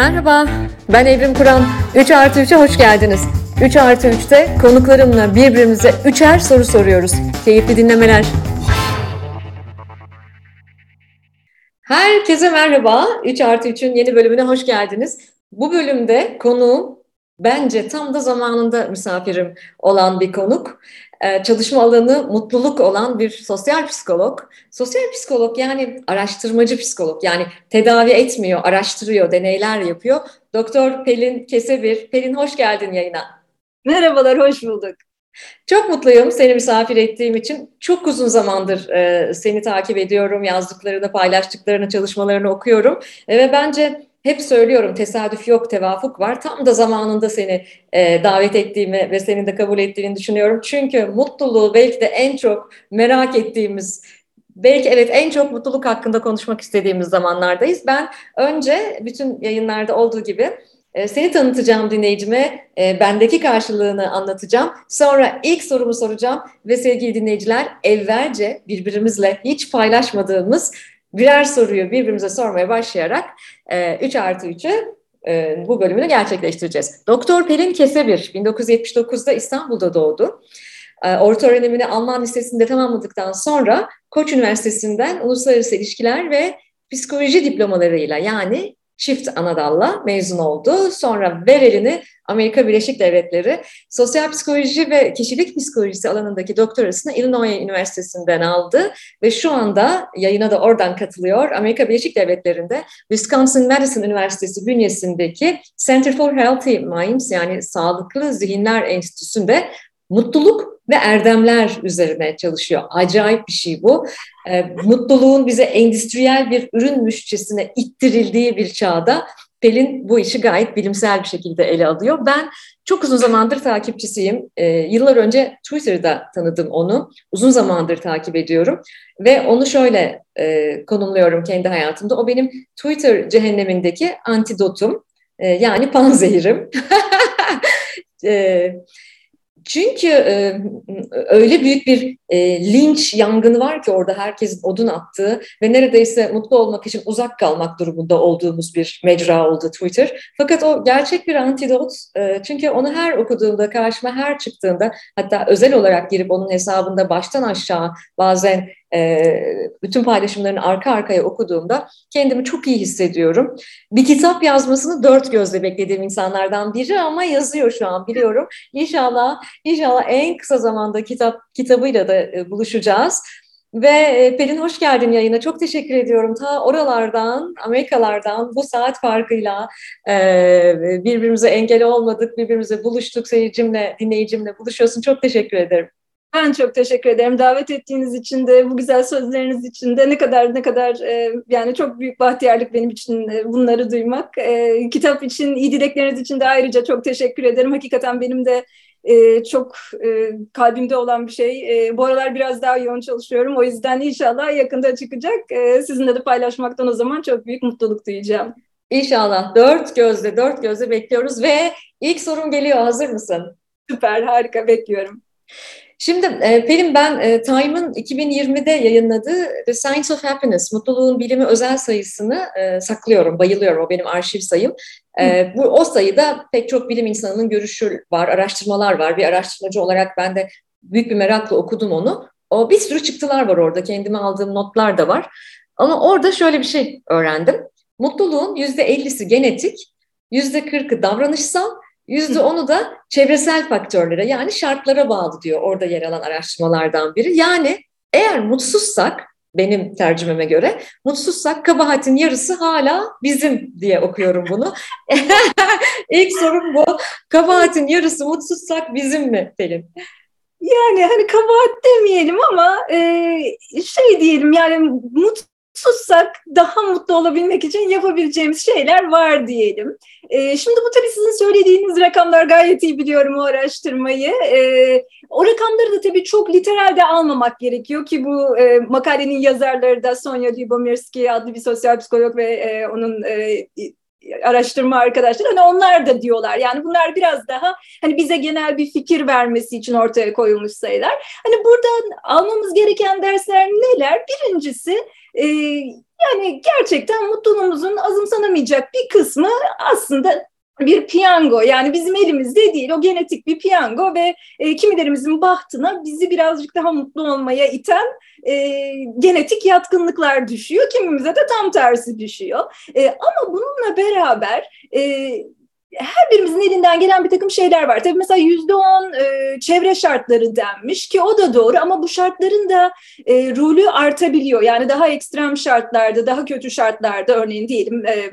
Merhaba, ben Evrim Kur'an. 3 artı 3'e hoş geldiniz. 3 artı 3'te konuklarımla birbirimize üçer soru soruyoruz. Keyifli dinlemeler. Herkese merhaba. 3 artı 3'ün yeni bölümüne hoş geldiniz. Bu bölümde konuğum bence tam da zamanında misafirim olan bir konuk. Ee, çalışma alanı mutluluk olan bir sosyal psikolog. Sosyal psikolog yani araştırmacı psikolog yani tedavi etmiyor, araştırıyor, deneyler yapıyor. Doktor Pelin Kesebir. Pelin hoş geldin yayına. Merhabalar, hoş bulduk. Çok mutluyum seni misafir ettiğim için. Çok uzun zamandır e, seni takip ediyorum, yazdıklarını, paylaştıklarını, çalışmalarını okuyorum. E, ve bence hep söylüyorum tesadüf yok, tevafuk var. Tam da zamanında seni e, davet ettiğimi ve senin de kabul ettiğini düşünüyorum. Çünkü mutluluğu belki de en çok merak ettiğimiz, belki evet en çok mutluluk hakkında konuşmak istediğimiz zamanlardayız. Ben önce bütün yayınlarda olduğu gibi e, seni tanıtacağım dinleyicime, e, bendeki karşılığını anlatacağım. Sonra ilk sorumu soracağım ve sevgili dinleyiciler evvelce birbirimizle hiç paylaşmadığımız birer soruyu birbirimize sormaya başlayarak 3 e, artı 3'ü e, bu bölümünü gerçekleştireceğiz. Doktor Pelin Kesebir 1979'da İstanbul'da doğdu. E, orta öğrenimini Alman Lisesi'nde tamamladıktan sonra Koç Üniversitesi'nden Uluslararası İlişkiler ve Psikoloji diplomalarıyla yani çift anadalla mezun oldu. Sonra ver Amerika Birleşik Devletleri Sosyal Psikoloji ve Kişilik Psikolojisi alanındaki doktorasını Illinois Üniversitesi'nden aldı ve şu anda yayına da oradan katılıyor. Amerika Birleşik Devletleri'nde Wisconsin-Madison Üniversitesi bünyesindeki Center for Healthy Minds yani Sağlıklı Zihinler Enstitüsü'nde mutluluk ve erdemler üzerine çalışıyor. Acayip bir şey bu. E, mutluluğun bize endüstriyel bir ürünmüşçesine ittirildiği bir çağda Pelin bu işi gayet bilimsel bir şekilde ele alıyor. Ben çok uzun zamandır takipçisiyim. E, yıllar önce Twitter'da tanıdım onu. Uzun zamandır takip ediyorum. Ve onu şöyle e, konumluyorum kendi hayatımda. O benim Twitter cehennemindeki antidotum. E, yani panzehirim. e, çünkü e, öyle büyük bir e, linç yangını var ki orada herkesin odun attığı ve neredeyse mutlu olmak için uzak kalmak durumunda olduğumuz bir mecra oldu Twitter. Fakat o gerçek bir antidot. E, çünkü onu her okuduğumda, karşıma her çıktığında hatta özel olarak girip onun hesabında baştan aşağı bazen bütün paylaşımlarını arka arkaya okuduğumda kendimi çok iyi hissediyorum. Bir kitap yazmasını dört gözle beklediğim insanlardan biri ama yazıyor şu an biliyorum. İnşallah inşallah en kısa zamanda kitap kitabıyla da buluşacağız. Ve Pelin hoş geldin yayına. Çok teşekkür ediyorum. Ta oralardan, Amerikalardan bu saat farkıyla birbirimize engel olmadık, birbirimize buluştuk. Seyircimle, dinleyicimle buluşuyorsun. Çok teşekkür ederim. Ben çok teşekkür ederim. Davet ettiğiniz için de, bu güzel sözleriniz için de ne kadar ne kadar e, yani çok büyük bahtiyarlık benim için e, bunları duymak. E, kitap için, iyi dilekleriniz için de ayrıca çok teşekkür ederim. Hakikaten benim de e, çok e, kalbimde olan bir şey. E, bu aralar biraz daha yoğun çalışıyorum. O yüzden inşallah yakında çıkacak. E, sizinle de paylaşmaktan o zaman çok büyük mutluluk duyacağım. İnşallah. Dört gözle, dört gözle bekliyoruz ve ilk sorum geliyor. Hazır mısın? Süper, harika. Bekliyorum. Şimdi e, Pelin ben e, Time'ın 2020'de yayınladığı The Science of Happiness, Mutluluğun Bilimi özel sayısını e, saklıyorum, bayılıyorum. O benim arşiv sayım. E, bu O sayıda pek çok bilim insanının görüşü var, araştırmalar var. Bir araştırmacı olarak ben de büyük bir merakla okudum onu. O bir sürü çıktılar var orada, kendime aldığım notlar da var. Ama orada şöyle bir şey öğrendim. Mutluluğun %50'si genetik, %40'ı davranışsal, Yüzde onu da çevresel faktörlere yani şartlara bağlı diyor orada yer alan araştırmalardan biri. Yani eğer mutsuzsak benim tercümeme göre mutsuzsak kabahatin yarısı hala bizim diye okuyorum bunu. İlk sorum bu. Kabahatin yarısı mutsuzsak bizim mi Pelin? Yani hani kabahat demeyelim ama e, şey diyelim yani mut, mutsuzsak daha mutlu olabilmek için yapabileceğimiz şeyler var diyelim. E, şimdi bu tabii sizin söylediğiniz rakamlar gayet iyi biliyorum o araştırmayı. E, o rakamları da tabii çok literalde almamak gerekiyor ki bu e, makalenin yazarları da Sonya Lyubomirsky adlı bir sosyal psikolog ve e, onun e, araştırma arkadaşlar hani onlar da diyorlar. Yani bunlar biraz daha hani bize genel bir fikir vermesi için ortaya koyulmuş sayılar. Hani buradan almamız gereken dersler neler? Birincisi e, yani gerçekten mutluluğumuzun azımsanamayacak bir kısmı aslında bir piyango yani bizim elimizde değil o genetik bir piyango ve e, kimilerimizin bahtına bizi birazcık daha mutlu olmaya iten e, genetik yatkınlıklar düşüyor kimimize de tam tersi düşüyor e, ama bununla beraber e, her birimizin elinden gelen bir takım şeyler var. Tabii mesela yüzde on e, çevre şartları denmiş ki o da doğru ama bu şartların da e, rolü artabiliyor. Yani daha ekstrem şartlarda, daha kötü şartlarda örneğin diyelim e,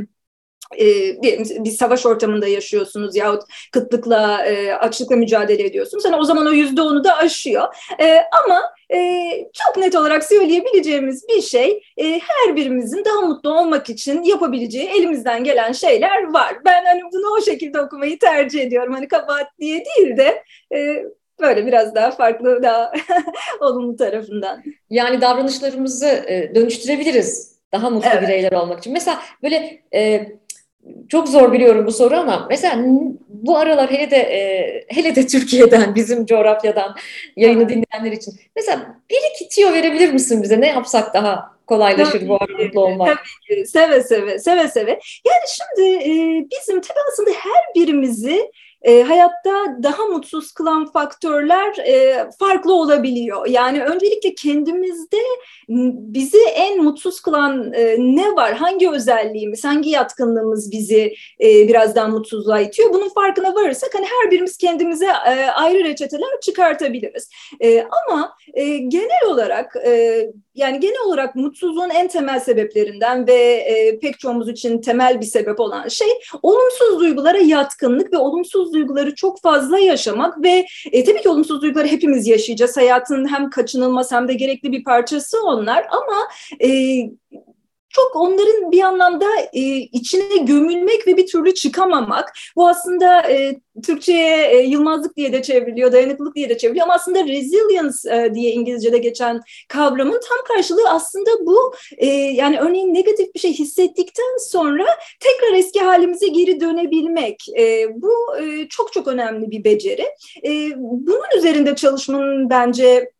e, bir savaş ortamında yaşıyorsunuz yahut kıtlıkla, e, açlıkla mücadele ediyorsunuz. Hani o zaman o yüzde onu da aşıyor. E, ama e, çok net olarak söyleyebileceğimiz bir şey e, her birimizin daha mutlu olmak için yapabileceği elimizden gelen şeyler var. Ben hani bunu o şekilde okumayı tercih ediyorum. Hani kabahat diye değil de e, böyle biraz daha farklı, daha olumlu tarafından. Yani davranışlarımızı dönüştürebiliriz daha mutlu evet. bireyler olmak için. Mesela böyle e, çok zor biliyorum bu soru ama mesela bu aralar hele de e, hele de Türkiye'den bizim coğrafyadan yayını dinleyenler için. Mesela bir iki tiyo verebilir misin bize? Ne yapsak daha kolaylaşır tabii, bu arada olmak? Tabii ki. Seve seve seve seve. Yani şimdi e, bizim tabii aslında her birimizi e, hayatta daha mutsuz kılan faktörler e, farklı olabiliyor. Yani öncelikle kendimizde bizi en mutsuz kılan e, ne var? Hangi özelliğimiz, hangi yatkınlığımız bizi e, birazdan mutsuzluğa itiyor? Bunun farkına varırsak hani her birimiz kendimize e, ayrı reçeteler çıkartabiliriz. E, ama e, genel olarak e, yani genel olarak mutsuzluğun en temel sebeplerinden ve e, pek çoğumuz için temel bir sebep olan şey olumsuz duygulara yatkınlık ve olumsuz duyguları çok fazla yaşamak ve e, tabii ki olumsuz duyguları hepimiz yaşayacağız. Hayatın hem kaçınılmaz hem de gerekli bir parçası onlar ama e, çok onların bir anlamda e, içine gömülmek ve bir türlü çıkamamak. Bu aslında e, Türkçe'ye e, yılmazlık diye de çevriliyor, dayanıklılık diye de çevriliyor ama aslında resilience e, diye İngilizce'de geçen kavramın tam karşılığı aslında bu. E, yani örneğin negatif bir şey hissettikten sonra tekrar eski halimize geri dönebilmek. E, bu e, çok çok önemli bir beceri. E, bunun üzerinde çalışmanın bence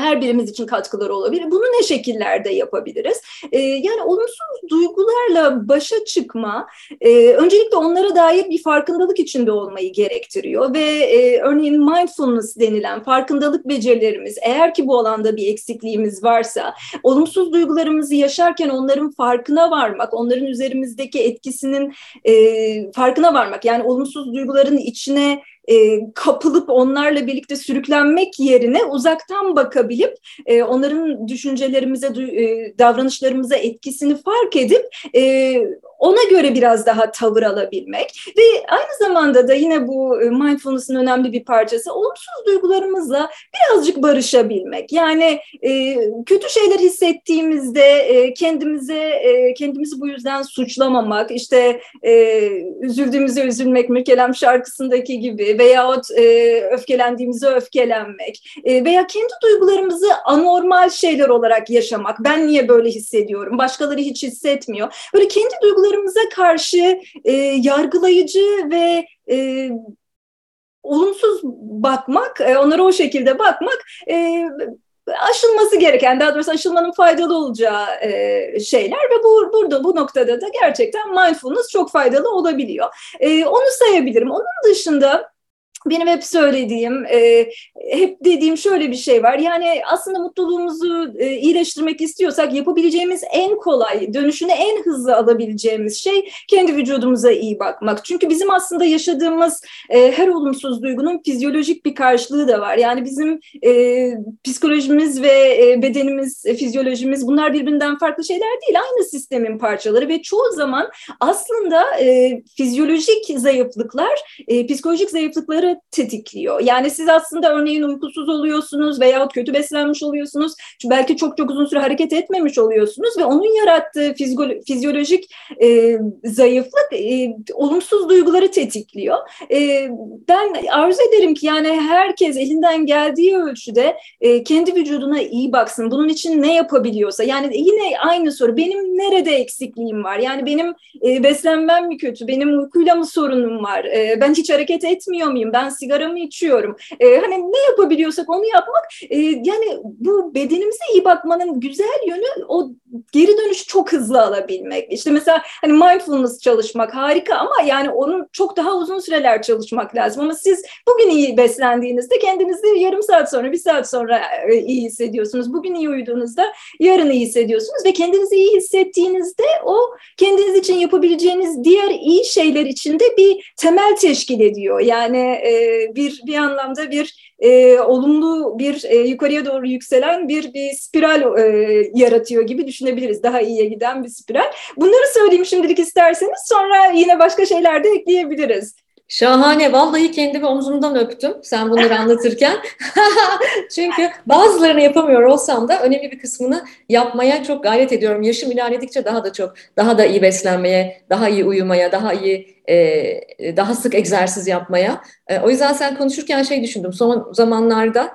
her birimiz için katkıları olabilir. Bunu ne şekillerde yapabiliriz? E, yani olumsuz duygularla başa çıkma e, öncelikle onlara dair bir farkındalık içinde olmayı gerektiriyor ve e, örneğin mindfulness denilen farkındalık becerilerimiz eğer ki bu alanda bir eksikliğimiz varsa olumsuz duygularımızı yaşarken onların farkına varmak, onların üzerimizdeki etkisinin e, farkına varmak yani olumsuz duyguların içine e, kapılıp onlarla birlikte sürüklenmek yerine uzaktan bakabilip e, onların düşüncelerimize, e, davranışlarımıza etkisini fark edip e, ona göre biraz daha tavır alabilmek ve aynı zamanda da yine bu e, mindfulness'ın önemli bir parçası olumsuz duygularımızla birazcık barışabilmek. Yani e, kötü şeyler hissettiğimizde e, kendimize e, kendimizi bu yüzden suçlamamak, işte e, üzüldüğümüzde üzülmek Mirkelem şarkısındaki gibi veyahut e, öfkelendiğimizde öfkelenmek e, veya kendi duygularımızı anormal şeyler olarak yaşamak. Ben niye böyle hissediyorum? Başkaları hiç hissetmiyor. Böyle kendi duygularımıza karşı e, yargılayıcı ve e, olumsuz bakmak, e, onlara o şekilde bakmak e, aşılması gereken, daha doğrusu aşılmanın faydalı olacağı e, şeyler ve bu burada bu noktada da gerçekten mindfulness çok faydalı olabiliyor. E, onu sayabilirim. Onun dışında benim hep söylediğim, e, hep dediğim şöyle bir şey var. Yani aslında mutluluğumuzu e, iyileştirmek istiyorsak yapabileceğimiz en kolay, dönüşünü en hızlı alabileceğimiz şey kendi vücudumuza iyi bakmak. Çünkü bizim aslında yaşadığımız e, her olumsuz duygunun fizyolojik bir karşılığı da var. Yani bizim e, psikolojimiz ve e, bedenimiz, e, fizyolojimiz bunlar birbirinden farklı şeyler değil. Aynı sistemin parçaları ve çoğu zaman aslında e, fizyolojik zayıflıklar, e, psikolojik zayıflıkları tetikliyor. Yani siz aslında örneğin uykusuz oluyorsunuz veyahut kötü beslenmiş oluyorsunuz. Belki çok çok uzun süre hareket etmemiş oluyorsunuz ve onun yarattığı fizyolojik e, zayıflık e, olumsuz duyguları tetikliyor. E, ben arzu ederim ki yani herkes elinden geldiği ölçüde e, kendi vücuduna iyi baksın. Bunun için ne yapabiliyorsa yani yine aynı soru benim nerede eksikliğim var? Yani benim e, beslenmem mi kötü? Benim uykuyla mı sorunum var? E, ben hiç hareket etmiyor muyum? Ben sigara mı içiyorum? E, hani ne yapabiliyorsak onu yapmak e, yani bu bedenimize iyi bakmanın güzel yönü o geri dönüşü çok hızlı alabilmek. İşte mesela hani mindfulness çalışmak harika ama yani onun çok daha uzun süreler çalışmak lazım. Ama siz bugün iyi beslendiğinizde kendinizi yarım saat sonra, bir saat sonra e, iyi hissediyorsunuz. Bugün iyi uyuduğunuzda yarın iyi hissediyorsunuz ve kendinizi iyi hissettiğinizde o kendiniz için yapabileceğiniz diğer iyi şeyler içinde bir temel teşkil ediyor. Yani e, bir bir anlamda bir e, olumlu bir e, yukarıya doğru yükselen bir bir spiral e, yaratıyor gibi düşünebiliriz. Daha iyiye giden bir spiral. Bunları söyleyeyim şimdilik isterseniz sonra yine başka şeyler de ekleyebiliriz. Şahane. Vallahi kendimi omzumdan öptüm sen bunları anlatırken. Çünkü bazılarını yapamıyor olsam da önemli bir kısmını yapmaya çok gayret ediyorum. Yaşım ilerledikçe daha da çok, daha da iyi beslenmeye, daha iyi uyumaya, daha iyi, e, daha sık egzersiz yapmaya. E, o yüzden sen konuşurken şey düşündüm. Son zamanlarda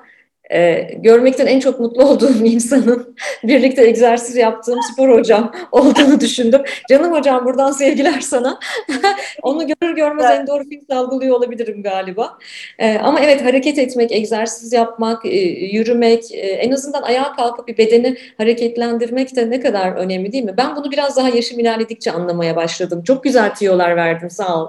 e, görmekten en çok mutlu olduğum insanın birlikte egzersiz yaptığım spor hocam olduğunu düşündüm. Canım hocam buradan sevgiler sana. Onu görür görmez evet. endorfin salgılıyor olabilirim galiba. E, ama evet hareket etmek, egzersiz yapmak, e, yürümek, e, en azından ayağa kalkıp bir bedeni hareketlendirmek de ne kadar önemli değil mi? Ben bunu biraz daha yaşım ilerledikçe anlamaya başladım. Çok güzel tiyolar verdin sağ ol.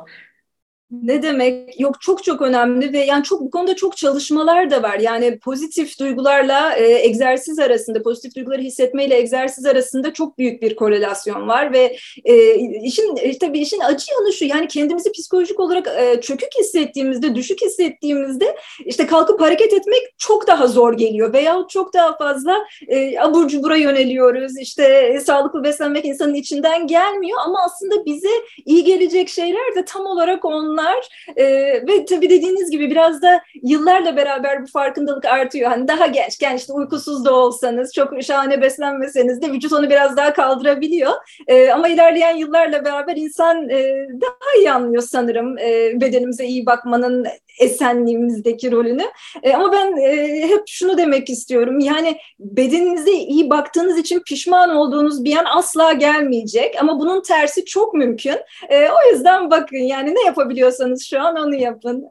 Ne demek? Yok çok çok önemli ve yani çok bu konuda çok çalışmalar da var. Yani pozitif duygularla e, egzersiz arasında, pozitif duyguları hissetmeyle egzersiz arasında çok büyük bir korelasyon var ve e, işin e, tabii işin acı yanı şu yani kendimizi psikolojik olarak e, çökük hissettiğimizde, düşük hissettiğimizde işte kalkıp hareket etmek çok daha zor geliyor veya çok daha fazla e, abur cubura yöneliyoruz. İşte e, sağlıklı beslenmek insanın içinden gelmiyor ama aslında bize iyi gelecek şeyler de tam olarak onlar bunlar e, ve tabii dediğiniz gibi biraz da yıllarla beraber bu farkındalık artıyor. Hani daha gençken işte uykusuz da olsanız, çok şahane beslenmeseniz de vücut onu biraz daha kaldırabiliyor. E, ama ilerleyen yıllarla beraber insan e, daha iyi anlıyor sanırım e, bedenimize iyi bakmanın esenliğimizdeki rolünü. E, ama ben e, hep şunu demek istiyorum. Yani bedeninize iyi baktığınız için pişman olduğunuz bir an asla gelmeyecek. Ama bunun tersi çok mümkün. E, o yüzden bakın yani ne yapabiliyorsanız şu an onu yapın.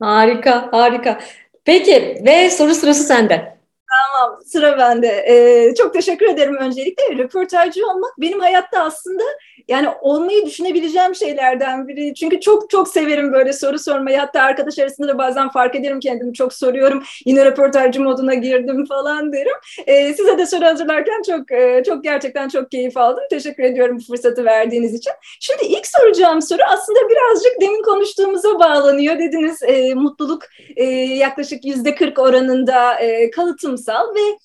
Harika, harika. Peki ve soru sırası sende. Tamam, sıra bende. Ee, çok teşekkür ederim öncelikle. Röportajcı olmak benim hayatta aslında yani olmayı düşünebileceğim şeylerden biri. Çünkü çok çok severim böyle soru sormayı. Hatta arkadaş arasında da bazen fark ederim kendimi çok soruyorum. Yine röportajcı moduna girdim falan derim. Ee, size de soru hazırlarken çok e, çok gerçekten çok keyif aldım. Teşekkür ediyorum bu fırsatı verdiğiniz için. Şimdi ilk soracağım soru aslında birazcık demin konuştuğumuza bağlanıyor. Dediniz e, mutluluk e, yaklaşık yüzde 40 oranında e, kalıtımsal ve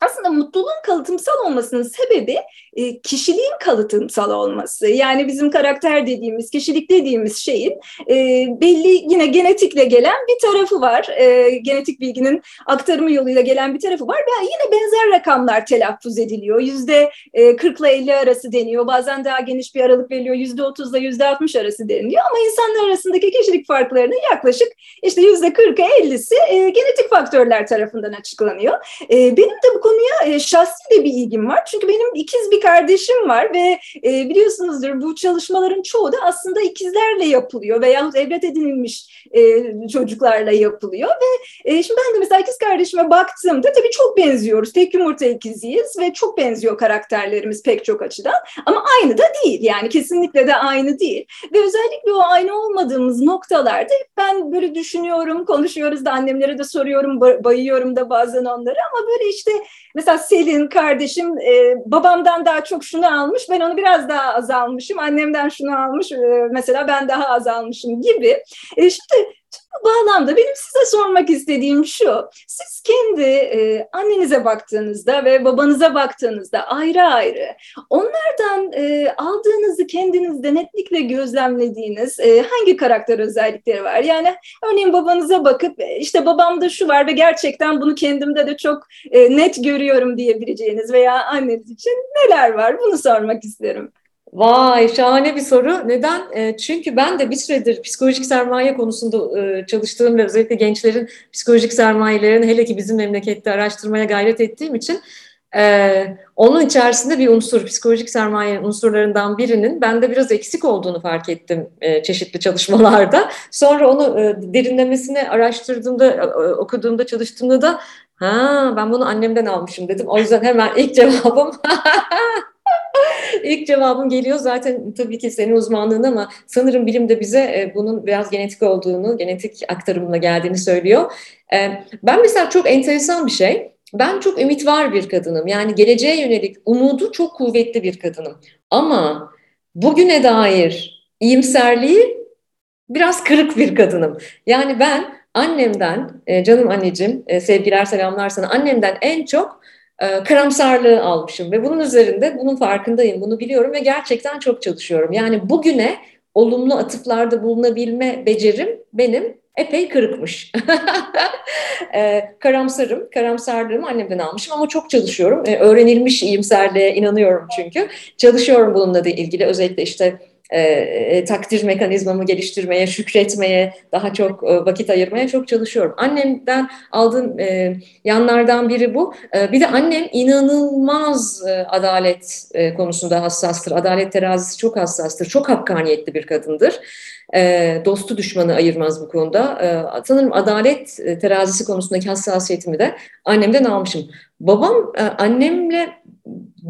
aslında mutluluğun kalıtımsal olmasının sebebi e, kişiliğin kalıtımsal olması. Yani bizim karakter dediğimiz, kişilik dediğimiz şeyin e, belli yine genetikle gelen bir tarafı var. E, genetik bilginin aktarımı yoluyla gelen bir tarafı var. Ve yine benzer rakamlar telaffuz ediliyor. Yüzde 40 ile 50 arası deniyor. Bazen daha geniş bir aralık veriliyor. Yüzde 30 ile yüzde 60 arası deniliyor. Ama insanlar arasındaki kişilik farklarının yaklaşık işte yüzde 40'a 50'si genetik faktörler tarafından açıklanıyor. benim de bu konuya e, şahsi de bir ilgim var. Çünkü benim ikiz bir kardeşim var ve e, biliyorsunuzdur bu çalışmaların çoğu da aslında ikizlerle yapılıyor veya evlat edinilmiş e, çocuklarla yapılıyor ve e, şimdi ben de mesela ikiz kardeşime baktığımda tabii çok benziyoruz. Tek yumurta ikiziyiz ve çok benziyor karakterlerimiz pek çok açıdan ama aynı da değil yani kesinlikle de aynı değil ve özellikle o aynı olmadığımız noktalarda ben böyle düşünüyorum, konuşuyoruz da annemlere de soruyorum, bayıyorum da bazen onları ama böyle işte Mesela Selin kardeşim e, babamdan daha çok şunu almış, ben onu biraz daha az almışım. Annemden şunu almış, e, mesela ben daha az almışım gibi. E, şimdi Bu bağlamda benim size sormak istediğim şu. Siz kendi e, annenize baktığınızda ve babanıza baktığınızda ayrı ayrı onlardan e, aldığınızı kendinizde netlikle gözlemlediğiniz e, hangi karakter özellikleri var? Yani örneğin babanıza bakıp e, işte babamda şu var ve gerçekten bunu kendimde de çok e, net görüyorum diyebileceğiniz veya anneniz için neler var? Bunu sormak isterim. Vay şahane bir soru. Neden? E, çünkü ben de bir süredir psikolojik sermaye konusunda e, çalıştığım ve özellikle gençlerin psikolojik sermayelerini hele ki bizim memlekette araştırmaya gayret ettiğim için e, onun içerisinde bir unsur, psikolojik sermaye unsurlarından birinin bende biraz eksik olduğunu fark ettim e, çeşitli çalışmalarda. Sonra onu derinlemesine araştırdığımda, okuduğumda, çalıştığımda da ha ben bunu annemden almışım dedim. O yüzden hemen ilk cevabım İlk cevabım geliyor zaten tabii ki senin uzmanlığın ama sanırım bilim de bize e, bunun biraz genetik olduğunu, genetik aktarımla geldiğini söylüyor. E, ben mesela çok enteresan bir şey. Ben çok ümit var bir kadınım. Yani geleceğe yönelik umudu çok kuvvetli bir kadınım. Ama bugüne dair iyimserliği biraz kırık bir kadınım. Yani ben annemden, e, canım anneciğim, sevgiler selamlar sana, annemden en çok karamsarlığı almışım ve bunun üzerinde bunun farkındayım, bunu biliyorum ve gerçekten çok çalışıyorum. Yani bugüne olumlu atıflarda bulunabilme becerim benim epey kırıkmış. e, karamsarım, karamsarlığımı annemden almışım ama çok çalışıyorum. E, öğrenilmiş iyimserliğe inanıyorum çünkü. Çalışıyorum bununla da ilgili özellikle işte e, e, takdir mekanizmamı geliştirmeye, şükretmeye, daha çok e, vakit ayırmaya çok çalışıyorum. Annemden aldığım e, yanlardan biri bu. E, bir de annem inanılmaz e, adalet e, konusunda hassastır. Adalet terazisi çok hassastır. Çok hakkaniyetli bir kadındır. E, dostu düşmanı ayırmaz bu konuda. E, sanırım adalet e, terazisi konusundaki hassasiyetimi de annemden almışım. Babam e, annemle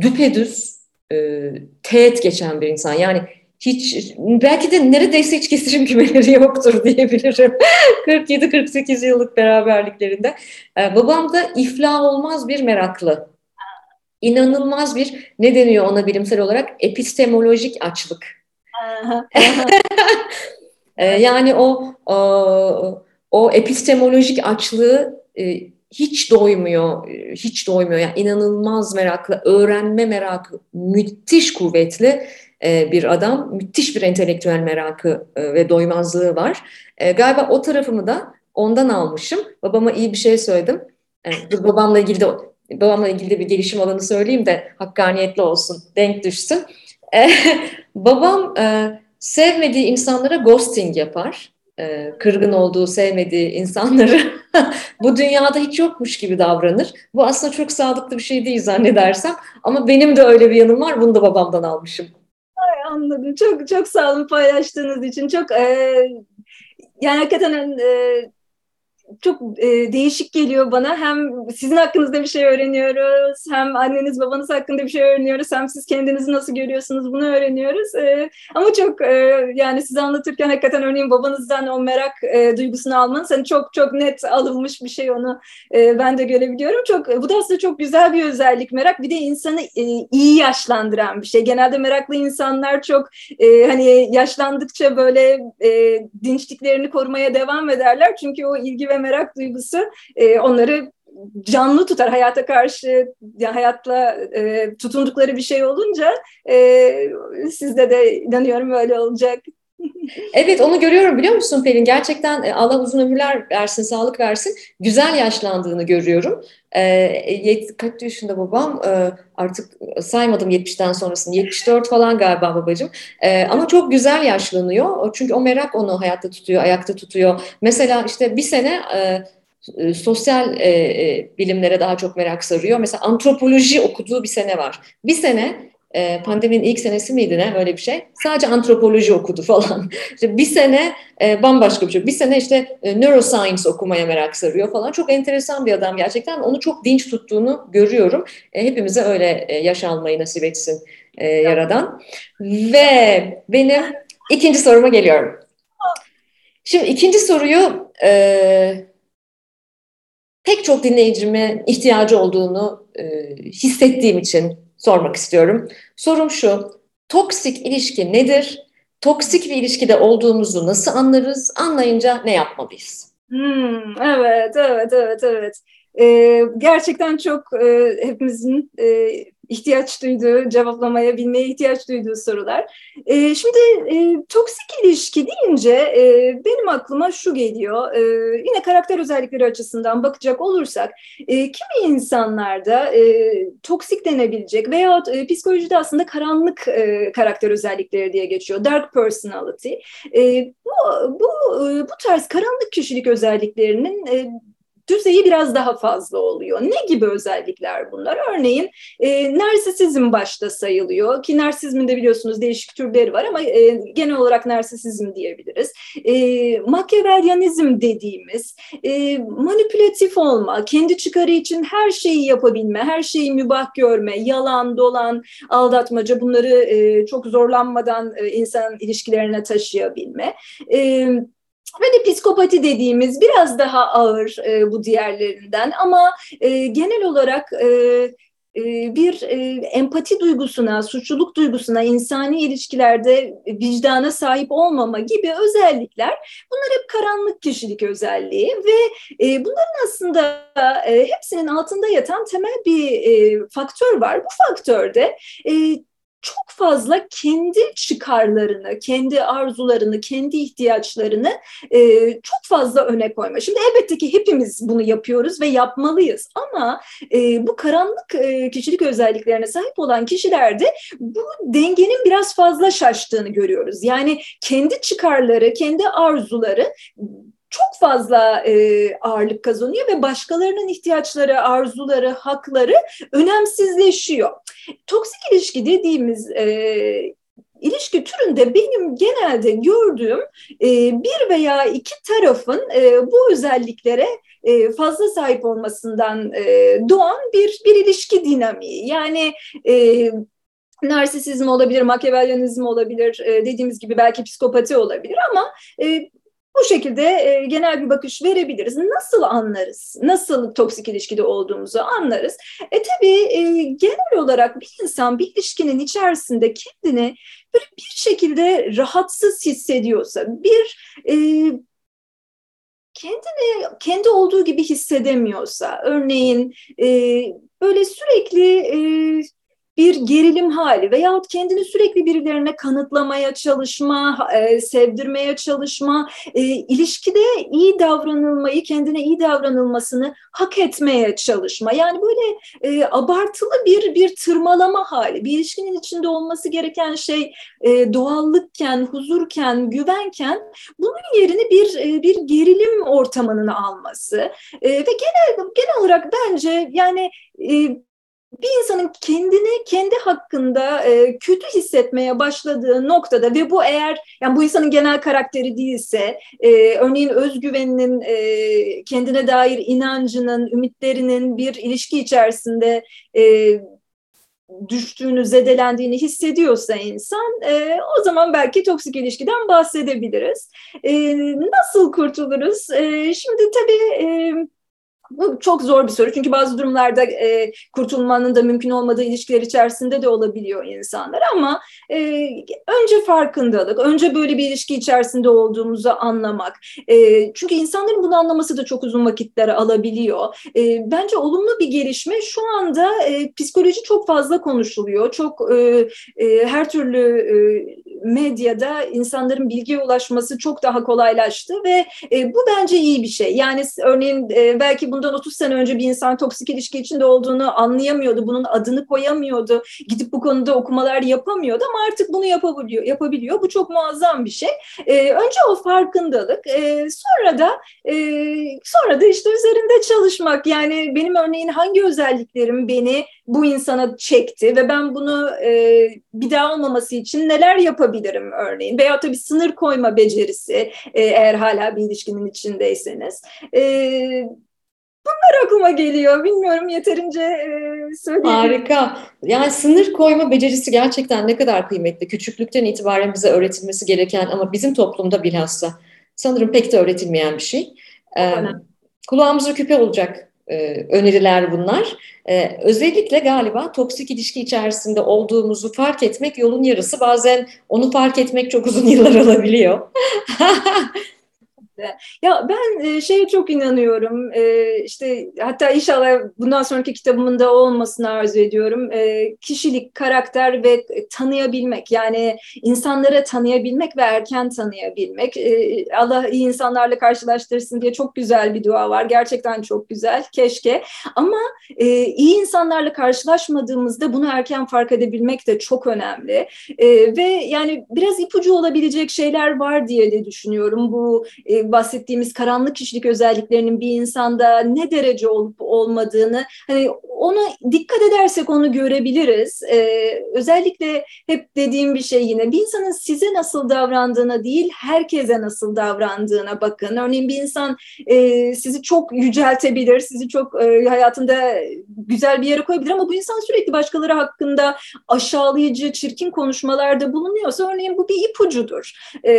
düpedüz e, teğet geçen bir insan. Yani hiç belki de neredeyse hiç kesişim kümeleri yoktur diyebilirim. 47-48 yıllık beraberliklerinde. Ee, babam da iflah olmaz bir meraklı. İnanılmaz bir ne deniyor ona bilimsel olarak epistemolojik açlık. ee, yani o, o o epistemolojik açlığı e, hiç doymuyor, hiç doymuyor. Yani inanılmaz meraklı, öğrenme merakı müthiş kuvvetli e, bir adam. Müthiş bir entelektüel merakı e, ve doymazlığı var. E, galiba o tarafımı da ondan almışım. Babama iyi bir şey söyledim. Dur babamla ilgili de babamla ilgili de bir gelişim alanı söyleyeyim de hakkaniyetli olsun, denk düşsün. Babam sevmediği insanlara ghosting yapar. Kırgın olduğu, sevmediği insanları bu dünyada hiç yokmuş gibi davranır. Bu aslında çok sağlıklı bir şey değil zannedersem. Ama benim de öyle bir yanım var. Bunu da babamdan almışım. Anladım. Çok çok sağ olun paylaştığınız için. Çok e, yani hakikaten e, çok e, değişik geliyor bana. Hem sizin hakkınızda bir şey öğreniyoruz, hem anneniz babanız hakkında bir şey öğreniyoruz, hem siz kendinizi nasıl görüyorsunuz bunu öğreniyoruz. E, ama çok e, yani size anlatırken hakikaten örneğin babanızdan o merak e, duygusunu almanız hani çok çok net alınmış bir şey onu e, ben de görebiliyorum. Çok bu da aslında çok güzel bir özellik merak. Bir de insanı e, iyi yaşlandıran bir şey. Genelde meraklı insanlar çok e, hani yaşlandıkça böyle e, dinçliklerini korumaya devam ederler. Çünkü o ilgi ve merak duygusu e, onları canlı tutar hayata karşı ya hayatla e, tutundukları bir şey olunca e, sizde de inanıyorum öyle olacak. Evet onu görüyorum biliyor musun Pelin? Gerçekten e, Allah uzun ömürler versin, sağlık versin. Güzel yaşlandığını görüyorum. E, kaç yaşında babam? E, artık saymadım 70'ten sonrasını. 74 falan galiba babacığım. E, ama çok güzel yaşlanıyor. Çünkü o merak onu hayatta tutuyor, ayakta tutuyor. Mesela işte bir sene... E, e sosyal e, e, bilimlere daha çok merak sarıyor. Mesela antropoloji okuduğu bir sene var. Bir sene e, pandeminin ilk senesi miydi ne öyle bir şey. Sadece antropoloji okudu falan. İşte bir sene e, bambaşka bir şey. Bir sene işte e, neuroscience okumaya merak sarıyor falan. Çok enteresan bir adam gerçekten. Onu çok dinç tuttuğunu görüyorum. E, hepimize öyle e, yaş almayı nasip etsin e, Yaradan. Ve benim ikinci soruma geliyorum. Şimdi ikinci soruyu e, pek çok dinleyicimin ihtiyacı olduğunu e, hissettiğim için sormak istiyorum. Sorum şu, toksik ilişki nedir toksik bir ilişkide olduğumuzu nasıl anlarız? Anlayınca ne yapmalıyız? Hmm, evet, evet, evet, evet. Ee, gerçekten çok e, hepimizin e, ihtiyaç duyduğu, cevaplamaya, bilmeye ihtiyaç duyduğu sorular. E, şimdi e, toksik ilişki deyince e, benim aklıma şu geliyor. E, yine karakter özellikleri açısından bakacak olursak, e, kimi insanlarda e, toksik denebilecek veya e, psikolojide aslında karanlık e, karakter özellikleri diye geçiyor. Dark personality. E, bu, bu, e, bu tarz karanlık kişilik özelliklerinin e, düzeyi biraz daha fazla oluyor. Ne gibi özellikler bunlar? Örneğin e, narsisizm başta sayılıyor ki narsizmin biliyorsunuz değişik türleri var ama e, genel olarak narsisizm diyebiliriz. E, Machiavellianizm dediğimiz e, manipülatif olma, kendi çıkarı için her şeyi yapabilme, her şeyi mübah görme, yalan, dolan, aldatmaca bunları e, çok zorlanmadan e, insan ilişkilerine taşıyabilme. E, de psikopati dediğimiz biraz daha ağır e, bu diğerlerinden ama e, genel olarak e, e bir e, empati duygusuna, suçluluk duygusuna, insani ilişkilerde vicdana sahip olmama gibi özellikler bunlar hep karanlık kişilik özelliği ve e, bunların aslında hepsinin altında yatan temel bir faktör var. Bu faktörde çok fazla kendi çıkarlarını, kendi arzularını, kendi ihtiyaçlarını e, çok fazla öne koyma. Şimdi elbette ki hepimiz bunu yapıyoruz ve yapmalıyız ama e, bu karanlık e, kişilik özelliklerine sahip olan kişilerde bu dengenin biraz fazla şaştığını görüyoruz. Yani kendi çıkarları, kendi arzuları çok fazla e, ağırlık kazanıyor ve başkalarının ihtiyaçları, arzuları, hakları önemsizleşiyor. Toksik ilişki dediğimiz e, ilişki türünde benim genelde gördüğüm e, bir veya iki tarafın e, bu özelliklere e, fazla sahip olmasından e, doğan bir bir ilişki dinamiği. Yani e, narsisizm olabilir, makyavelyanizm olabilir, e, dediğimiz gibi belki psikopati olabilir ama e, bu şekilde e, genel bir bakış verebiliriz. Nasıl anlarız? Nasıl toksik ilişkide olduğumuzu anlarız. E tabii e, genel olarak bir insan bir ilişkinin içerisinde kendini böyle bir şekilde rahatsız hissediyorsa, bir e, kendini kendi olduğu gibi hissedemiyorsa, örneğin e, böyle sürekli e, bir gerilim hali veyahut kendini sürekli birilerine kanıtlamaya çalışma, e, sevdirmeye çalışma, e, ilişkide iyi davranılmayı, kendine iyi davranılmasını hak etmeye çalışma. Yani böyle e, abartılı bir bir tırmalama hali. Bir ilişkinin içinde olması gereken şey e, doğallıkken, huzurken, güvenken bunun yerini bir e, bir gerilim ortamının alması. E, ve genel genel olarak bence yani e, bir insanın kendini kendi hakkında e, kötü hissetmeye başladığı noktada ve bu eğer yani bu insanın genel karakteri değilse e, örneğin özgüveninin e, kendine dair inancının ümitlerinin bir ilişki içerisinde e, düştüğünü, zedelendiğini hissediyorsa insan e, o zaman belki toksik ilişkiden bahsedebiliriz. E, nasıl kurtuluruz? E, şimdi tabii e, bu çok zor bir soru çünkü bazı durumlarda e, kurtulmanın da mümkün olmadığı ilişkiler içerisinde de olabiliyor insanlar ama e, önce farkındalık, önce böyle bir ilişki içerisinde olduğumuzu anlamak. E, çünkü insanların bunu anlaması da çok uzun vakitler alabiliyor. E, bence olumlu bir gelişme şu anda e, psikoloji çok fazla konuşuluyor. Çok e, e, her türlü e, medyada insanların bilgiye ulaşması çok daha kolaylaştı ve e, bu bence iyi bir şey. Yani örneğin e, belki bundan 30 sene önce bir insan toksik ilişki içinde olduğunu anlayamıyordu, bunun adını koyamıyordu, gidip bu konuda okumalar yapamıyordu ama artık bunu yapabiliyor. yapabiliyor. Bu çok muazzam bir şey. E, önce o farkındalık, e, sonra da e, sonra da işte üzerinde çalışmak. Yani benim örneğin hangi özelliklerim beni bu insana çekti ve ben bunu e, bir daha olmaması için neler yapabilirim örneğin veya tabii sınır koyma becerisi e, eğer hala bir ilişkinin içindeyseniz. E, bunlar aklıma geliyor. Bilmiyorum yeterince e, söyleyeyim. Harika. Yani sınır koyma becerisi gerçekten ne kadar kıymetli. Küçüklükten itibaren bize öğretilmesi gereken ama bizim toplumda bilhassa sanırım pek de öğretilmeyen bir şey. Ee, kulağımıza küpe olacak e, öneriler bunlar. E, özellikle galiba toksik ilişki içerisinde olduğumuzu fark etmek yolun yarısı. Bazen onu fark etmek çok uzun yıllar alabiliyor. Ya ben e, şeye çok inanıyorum. E, işte hatta inşallah bundan sonraki kitabımın olmasını arzu ediyorum. E, kişilik, karakter ve tanıyabilmek. Yani insanları tanıyabilmek ve erken tanıyabilmek. Allah iyi insanlarla karşılaştırsın diye çok güzel bir dua var. Gerçekten çok güzel. Keşke. Ama iyi insanlarla karşılaşmadığımızda bunu erken fark edebilmek de çok önemli. Ve yani biraz ipucu olabilecek şeyler var diye de düşünüyorum. Bu bahsettiğimiz karanlık kişilik özelliklerinin bir insanda ne derece olup olmadığını hani onu dikkat edersek onu görebiliriz. Ee, özellikle hep dediğim bir şey yine bir insanın size nasıl davrandığına değil herkese nasıl davrandığına bakın. Örneğin bir insan e, sizi çok yüceltebilir, sizi çok e, hayatında güzel bir yere koyabilir ama bu insan sürekli başkaları hakkında aşağılayıcı, çirkin konuşmalarda bulunuyorsa örneğin bu bir ipucudur. E,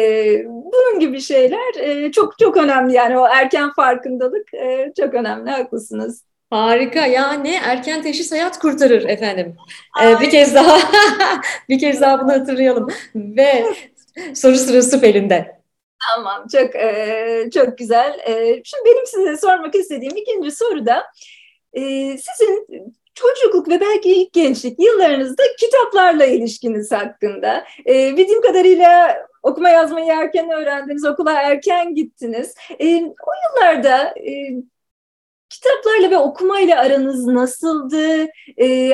bunun gibi şeyler e, çok çok önemli yani o erken farkındalık e, çok önemli haklısınız. Harika yani erken teşhis hayat kurtarır efendim. Ee, bir kez daha bir kez daha bunu hatırlayalım ve soru sırası Pelin'de. Tamam çok e, çok güzel. E, şimdi benim size sormak istediğim ikinci soru da e, sizin çocukluk ve belki ilk gençlik yıllarınızda kitaplarla ilişkiniz hakkında. E, bildiğim kadarıyla okuma yazmayı erken öğrendiniz, okula erken gittiniz. E, o yıllarda e, kitaplarla ve okumayla aranız nasıldı? E,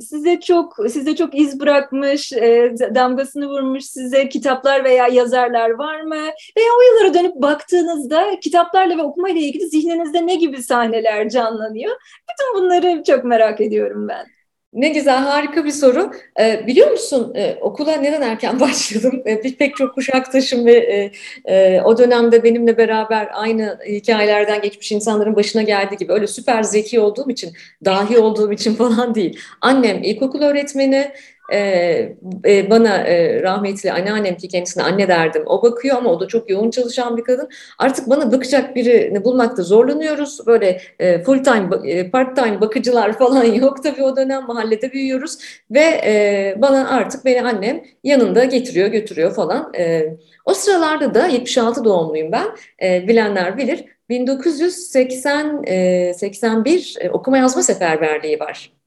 size çok size çok iz bırakmış, e, damgasını vurmuş size kitaplar veya yazarlar var mı? Veya o yıllara dönüp baktığınızda kitaplarla ve okumayla ilgili zihninizde ne gibi sahneler canlanıyor? Bütün bunları çok merak ediyorum ben. Ne güzel, harika bir soru. Ee, biliyor musun e, okula neden erken başladım? E, pek çok kuşaktaşım ve e, e, o dönemde benimle beraber aynı hikayelerden geçmiş insanların başına geldiği gibi öyle süper zeki olduğum için, dahi olduğum için falan değil. Annem ilkokul öğretmeni, ee, e, bana e, rahmetli anneannem ki kendisine anne derdim. O bakıyor ama o da çok yoğun çalışan bir kadın. Artık bana bakacak birini bulmakta zorlanıyoruz. Böyle e, full time, part time bakıcılar falan yok tabii o dönem mahallede büyüyoruz. Ve e, bana artık beni annem yanında getiriyor götürüyor falan. E, o sıralarda da 76 doğumluyum ben. E, bilenler bilir. 1980 e, 81 e, okuma yazma seferberliği var.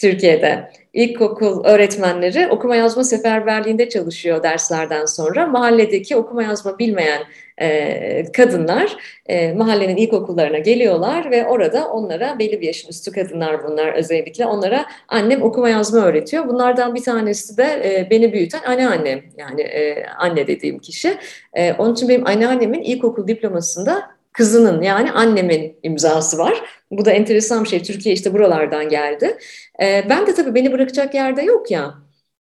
Türkiye'de. İlkokul öğretmenleri okuma yazma seferberliğinde çalışıyor derslerden sonra. Mahalledeki okuma yazma bilmeyen e, kadınlar e, mahallenin ilkokullarına geliyorlar ve orada onlara belli bir yaşın üstü kadınlar bunlar özellikle onlara annem okuma yazma öğretiyor. Bunlardan bir tanesi de e, beni büyüten anneannem yani e, anne dediğim kişi. E, onun için benim anneannemin ilkokul diplomasında kızının yani annemin imzası var. Bu da enteresan bir şey. Türkiye işte buralardan geldi. Ee, ben de tabii beni bırakacak yerde yok ya.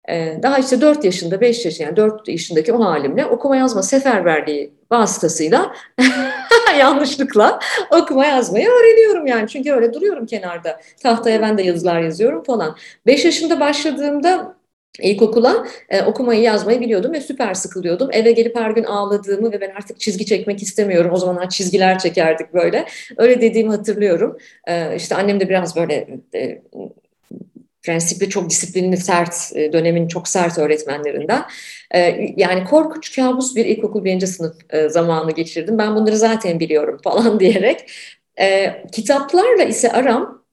Ee, daha işte 4 yaşında, 5 yaşında yani 4 yaşındaki o halimle okuma yazma seferberliği vasıtasıyla yanlışlıkla okuma yazmayı öğreniyorum yani. Çünkü öyle duruyorum kenarda. Tahtaya ben de yazılar yazıyorum falan. 5 yaşında başladığımda İlkokula e, okumayı yazmayı biliyordum ve süper sıkılıyordum. Eve gelip her gün ağladığımı ve ben artık çizgi çekmek istemiyorum. O zamanlar çizgiler çekerdik böyle. Öyle dediğimi hatırlıyorum. E, işte annem de biraz böyle e, prensipli, çok disiplinli, sert, e, dönemin çok sert öğretmenlerinden. E, yani korkunç, kabus bir ilkokul birinci sınıf e, zamanı geçirdim. Ben bunları zaten biliyorum falan diyerek. Kitaplarla ise aram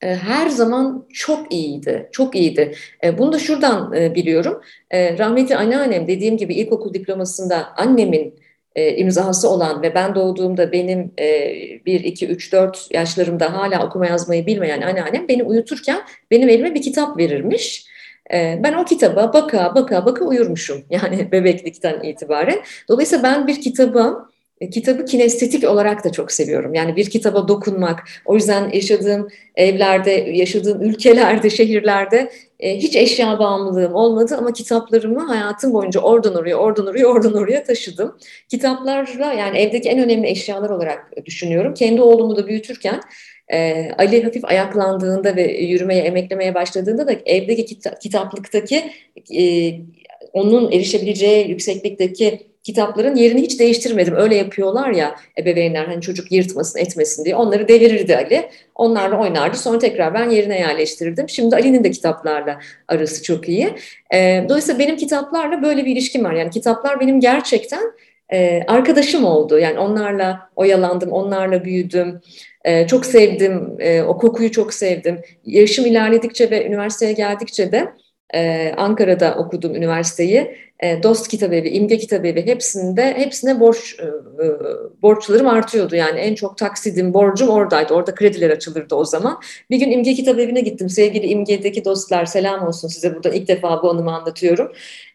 her zaman çok iyiydi, çok iyiydi. E, bunu da şuradan e, biliyorum. Rahmetli anneannem dediğim gibi ilkokul diplomasında annemin imzası olan ve ben doğduğumda benim 1, 2, 3, 4 yaşlarımda hala okuma yazmayı bilmeyen anneannem beni uyuturken benim elime bir kitap verirmiş. Ben o kitaba baka baka baka uyurmuşum yani bebeklikten itibaren. Dolayısıyla ben bir kitaba e, kitabı kinestetik olarak da çok seviyorum. Yani bir kitaba dokunmak. O yüzden yaşadığım evlerde, yaşadığım ülkelerde, şehirlerde e, hiç eşya bağımlılığım olmadı ama kitaplarımı hayatım boyunca oradan oraya, oradan oraya, oradan oraya taşıdım. Kitaplarla yani evdeki en önemli eşyalar olarak düşünüyorum. Kendi oğlumu da büyütürken e, Ali hafif ayaklandığında ve yürümeye, emeklemeye başladığında da evdeki kita kitaplıktaki e, onun erişebileceği yükseklikteki kitapların yerini hiç değiştirmedim. Öyle yapıyorlar ya ebeveynler hani çocuk yırtmasın etmesin diye onları devirirdi Ali. Onlarla oynardı sonra tekrar ben yerine yerleştirirdim. Şimdi Ali'nin de kitaplarla arası çok iyi. E, dolayısıyla benim kitaplarla böyle bir ilişkim var. Yani kitaplar benim gerçekten e, arkadaşım oldu. Yani onlarla oyalandım, onlarla büyüdüm. E, çok sevdim, e, o kokuyu çok sevdim. Yaşım ilerledikçe ve üniversiteye geldikçe de e, Ankara'da okudum üniversiteyi. E, Dost Kitabevi, İmge Kitabevi hepsinde hepsine borç e, e, borçlarım artıyordu. Yani en çok taksidim, borcum oradaydı. Orada krediler açılırdı o zaman. Bir gün İmge Kitabevi'ne gittim. Sevgili İmge'deki dostlar selam olsun size buradan ilk defa bu anımı anlatıyorum.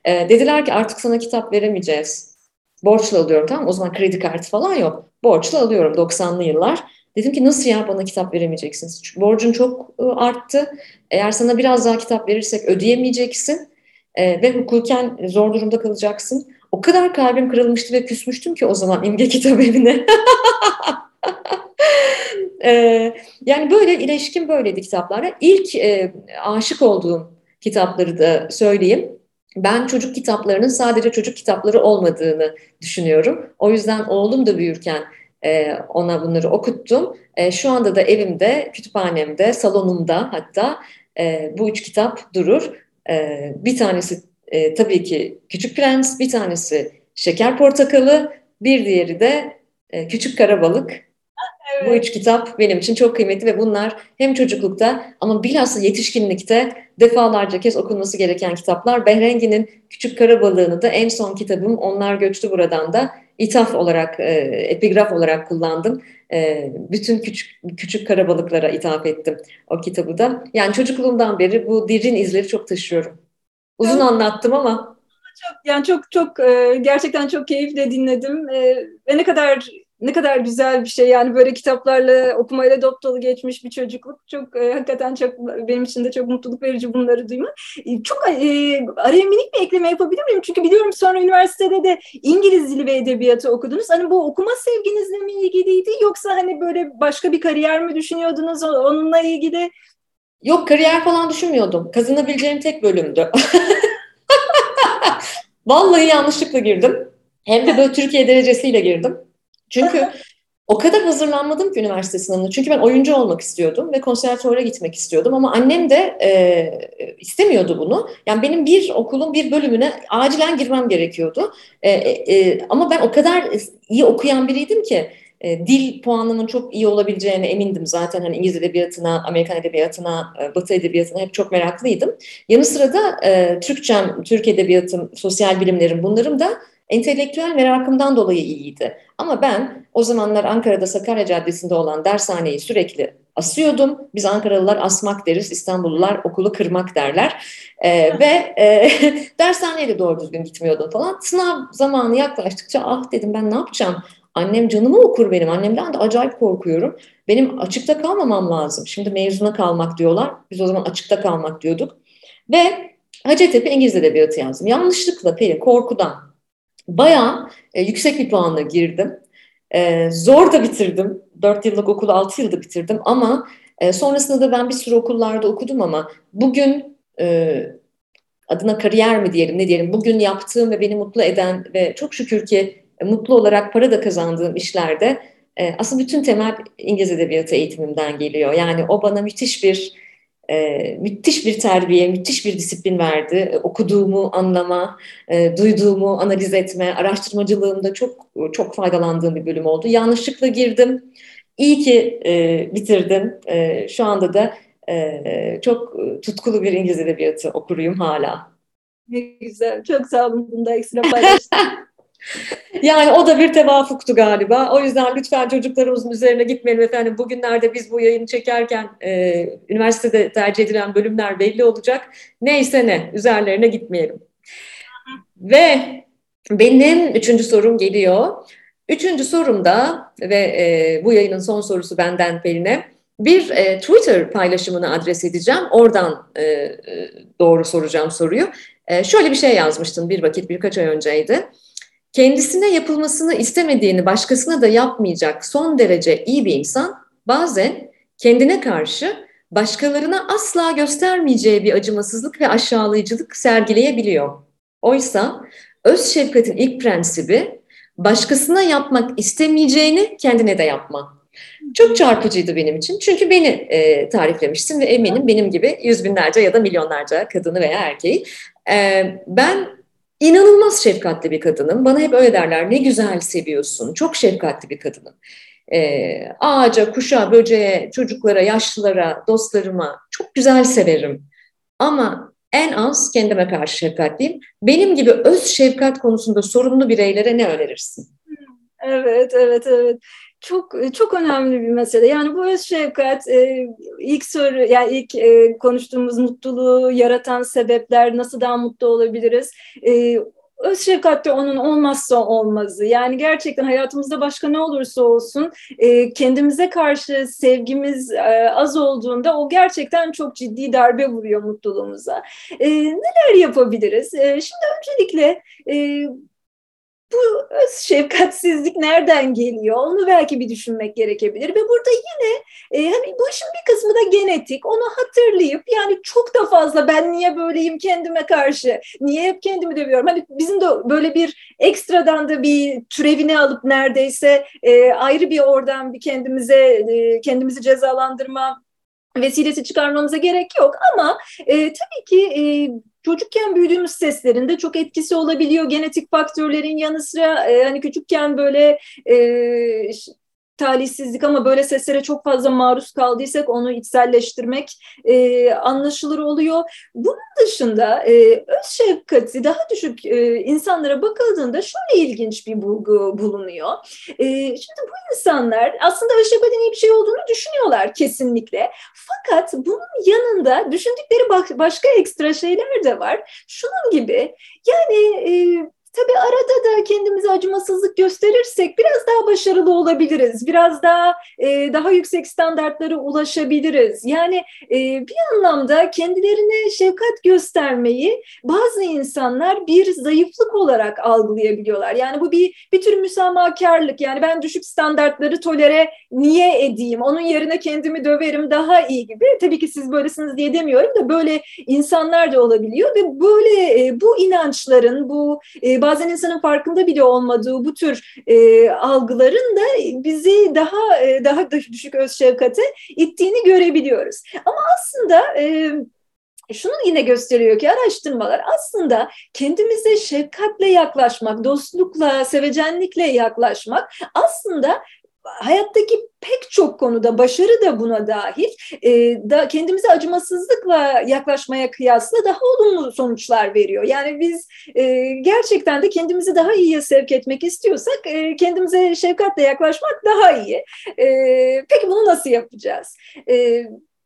Dediler ki artık sana kitap veremeyeceğiz. Borçla alıyorum tamam O zaman kredi kartı falan yok. Borçla alıyorum 90'lı yıllar. Dedim ki nasıl ya bana kitap veremeyeceksiniz? Çünkü borcun çok arttı. Eğer sana biraz daha kitap verirsek ödeyemeyeceksin e, ve hukuken zor durumda kalacaksın. O kadar kalbim kırılmıştı ve küsmüştüm ki o zaman imge kitap evine. e, yani böyle ilişkim böyleydi kitaplara. İlk e, aşık olduğum kitapları da söyleyeyim. Ben çocuk kitaplarının sadece çocuk kitapları olmadığını düşünüyorum. O yüzden oğlum da büyürken e, ona bunları okuttum. E, şu anda da evimde, kütüphanemde, salonumda hatta e, bu üç kitap durur. E, bir tanesi e, tabii ki Küçük Prens, bir tanesi Şeker Portakalı, bir diğeri de e, Küçük Karabalık. Evet. Bu üç kitap benim için çok kıymetli ve bunlar hem çocuklukta ama bilhassa yetişkinlikte defalarca kez okunması gereken kitaplar. Behrengi'nin Küçük Karabalığını da en son kitabım Onlar Göçtü Buradan da ithaf olarak, e, epigraf olarak kullandım. E, bütün küçük küçük karabalıklara ithaf ettim o kitabı da. Yani çocukluğumdan beri bu derin izleri çok taşıyorum. Uzun evet. anlattım ama. Çok, yani çok çok e, gerçekten çok keyifle dinledim e, ve ne kadar ne kadar güzel bir şey yani böyle kitaplarla okumayla dop dolu geçmiş bir çocukluk çok e, hakikaten çok benim için de çok mutluluk verici bunları duymak. E, çok e, araya minik bir ekleme yapabilir miyim? Çünkü biliyorum sonra üniversitede de İngiliz dili ve edebiyatı okudunuz. Hani bu okuma sevginizle mi ilgiliydi yoksa hani böyle başka bir kariyer mi düşünüyordunuz onunla ilgili? Yok kariyer falan düşünmüyordum. Kazanabileceğim tek bölümdü. Vallahi yanlışlıkla girdim. Hem de böyle Türkiye derecesiyle girdim. Çünkü o kadar hazırlanmadım ki üniversite sınavına. Çünkü ben oyuncu olmak istiyordum ve konservatuara gitmek istiyordum. Ama annem de e, istemiyordu bunu. Yani benim bir okulun bir bölümüne acilen girmem gerekiyordu. E, e, ama ben o kadar iyi okuyan biriydim ki e, dil puanımın çok iyi olabileceğine emindim zaten. Hani İngiliz edebiyatına, Amerikan edebiyatına, e, Batı edebiyatına hep çok meraklıydım. Yanı sıra da e, Türkçem, Türk edebiyatım, sosyal bilimlerim bunlarım da entelektüel merakımdan dolayı iyiydi. Ama ben o zamanlar Ankara'da Sakarya Caddesi'nde olan dershaneyi sürekli asıyordum. Biz Ankaralılar asmak deriz, İstanbullular okulu kırmak derler. Ee, ve e, dershaneye de doğru düzgün gitmiyordum falan. Sınav zamanı yaklaştıkça ah dedim ben ne yapacağım? Annem canımı okur benim. Annemden de acayip korkuyorum. Benim açıkta kalmamam lazım. Şimdi mezuna kalmak diyorlar. Biz o zaman açıkta kalmak diyorduk. Ve Hacettepe İngiliz Edebiyatı yazdım. Yanlışlıkla Pelin korkudan bayağı e, yüksek bir puanla girdim. E, zor da bitirdim. Dört yıllık okulu altı yılda bitirdim ama e, sonrasında da ben bir sürü okullarda okudum ama bugün e, adına kariyer mi diyelim ne diyelim bugün yaptığım ve beni mutlu eden ve çok şükür ki e, mutlu olarak para da kazandığım işlerde e, aslında bütün temel İngiliz Edebiyatı eğitimimden geliyor. Yani o bana müthiş bir e, müthiş bir terbiye, müthiş bir disiplin verdi. E, okuduğumu anlama, e, duyduğumu analiz etme, araştırmacılığımda çok çok faydalandığım bir bölüm oldu. Yanlışlıkla girdim. İyi ki e, bitirdim. E, şu anda da e, çok tutkulu bir İngiliz Edebiyatı okuruyum hala. Ne güzel. Çok sağ olun bunda ekstra paylaştığınız Yani o da bir tevafuktu galiba. O yüzden lütfen çocuklarımızın üzerine gitmeyelim efendim. Bugünlerde biz bu yayını çekerken e, üniversitede tercih edilen bölümler belli olacak. Neyse ne, üzerlerine gitmeyelim. Ve benim üçüncü sorum geliyor. Üçüncü sorum da ve e, bu yayının son sorusu benden Pelin'e. Bir e, Twitter paylaşımını adres edeceğim. Oradan e, e doğru soracağım soruyu. E, şöyle bir şey yazmıştım bir vakit birkaç ay önceydi kendisine yapılmasını istemediğini başkasına da yapmayacak son derece iyi bir insan bazen kendine karşı başkalarına asla göstermeyeceği bir acımasızlık ve aşağılayıcılık sergileyebiliyor. Oysa Öz şefkatin ilk prensibi başkasına yapmak istemeyeceğini kendine de yapma. Çok çarpıcıydı benim için. Çünkü beni e, tariflemişsin ve eminim benim gibi yüz binlerce ya da milyonlarca kadını veya erkeği. E, ben inanılmaz şefkatli bir kadınım. Bana hep öyle derler. Ne güzel seviyorsun. Çok şefkatli bir kadınım. E, ağaca, kuşa, böceğe, çocuklara, yaşlılara, dostlarıma çok güzel severim. Ama en az kendime karşı şefkatliyim. Benim gibi öz şefkat konusunda sorumlu bireylere ne önerirsin? Evet, evet, evet çok çok önemli bir mesele. Yani bu öz şefkat e, ilk soru yani ilk e, konuştuğumuz mutluluğu yaratan sebepler nasıl daha mutlu olabiliriz? E, öz şefkat de onun olmazsa olmazı. Yani gerçekten hayatımızda başka ne olursa olsun e, kendimize karşı sevgimiz e, az olduğunda o gerçekten çok ciddi darbe vuruyor mutluluğumuza. E, neler yapabiliriz? E, şimdi öncelikle e, bu öz şefkatsizlik nereden geliyor? Onu belki bir düşünmek gerekebilir. Ve burada yine e, hani bu işin bir kısmı da genetik. Onu hatırlayıp yani çok da fazla ben niye böyleyim kendime karşı? Niye hep kendimi dövüyorum? Hani bizim de böyle bir ekstradan da bir türevini alıp neredeyse e, ayrı bir oradan bir kendimize e, kendimizi cezalandırma vesilesi çıkarmamıza gerek yok ama e, tabii ki e, çocukken büyüdüğümüz seslerinde çok etkisi olabiliyor. Genetik faktörlerin yanı sıra e, hani küçükken böyle e, talihsizlik ama böyle seslere çok fazla maruz kaldıysak onu içselleştirmek e, anlaşılır oluyor. Bunun dışında e, öz şefkati daha düşük e, insanlara bakıldığında şöyle ilginç bir bulgu bulunuyor. E, şimdi bu insanlar aslında öz şefkatin iyi bir şey olduğunu düşünüyorlar kesinlikle. Fakat bunun yanında düşündükleri başka ekstra şeyler de var. Şunun gibi yani... E, Tabii arada da kendimize acımasızlık gösterirsek biraz daha başarılı olabiliriz. Biraz daha e, daha yüksek standartlara ulaşabiliriz. Yani e, bir anlamda kendilerine şefkat göstermeyi bazı insanlar bir zayıflık olarak algılayabiliyorlar. Yani bu bir bir tür müsamahakarlık. Yani ben düşük standartları tolere niye edeyim? Onun yerine kendimi döverim daha iyi gibi. Tabii ki siz böylesiniz diye demiyorum da böyle insanlar da olabiliyor ve böyle e, bu inançların bu e, bazen insanın farkında bile olmadığı bu tür e, algıların da bizi daha e, daha düşük öz şefkate ittiğini görebiliyoruz. Ama aslında e, şunu yine gösteriyor ki araştırmalar aslında kendimize şefkatle yaklaşmak, dostlukla, sevecenlikle yaklaşmak aslında hayattaki pek çok konuda başarı da buna dahil e, da kendimize acımasızlıkla yaklaşmaya kıyasla daha olumlu sonuçlar veriyor. Yani biz e, gerçekten de kendimizi daha iyiye sevk etmek istiyorsak e, kendimize şefkatle yaklaşmak daha iyi. E, peki bunu nasıl yapacağız? E,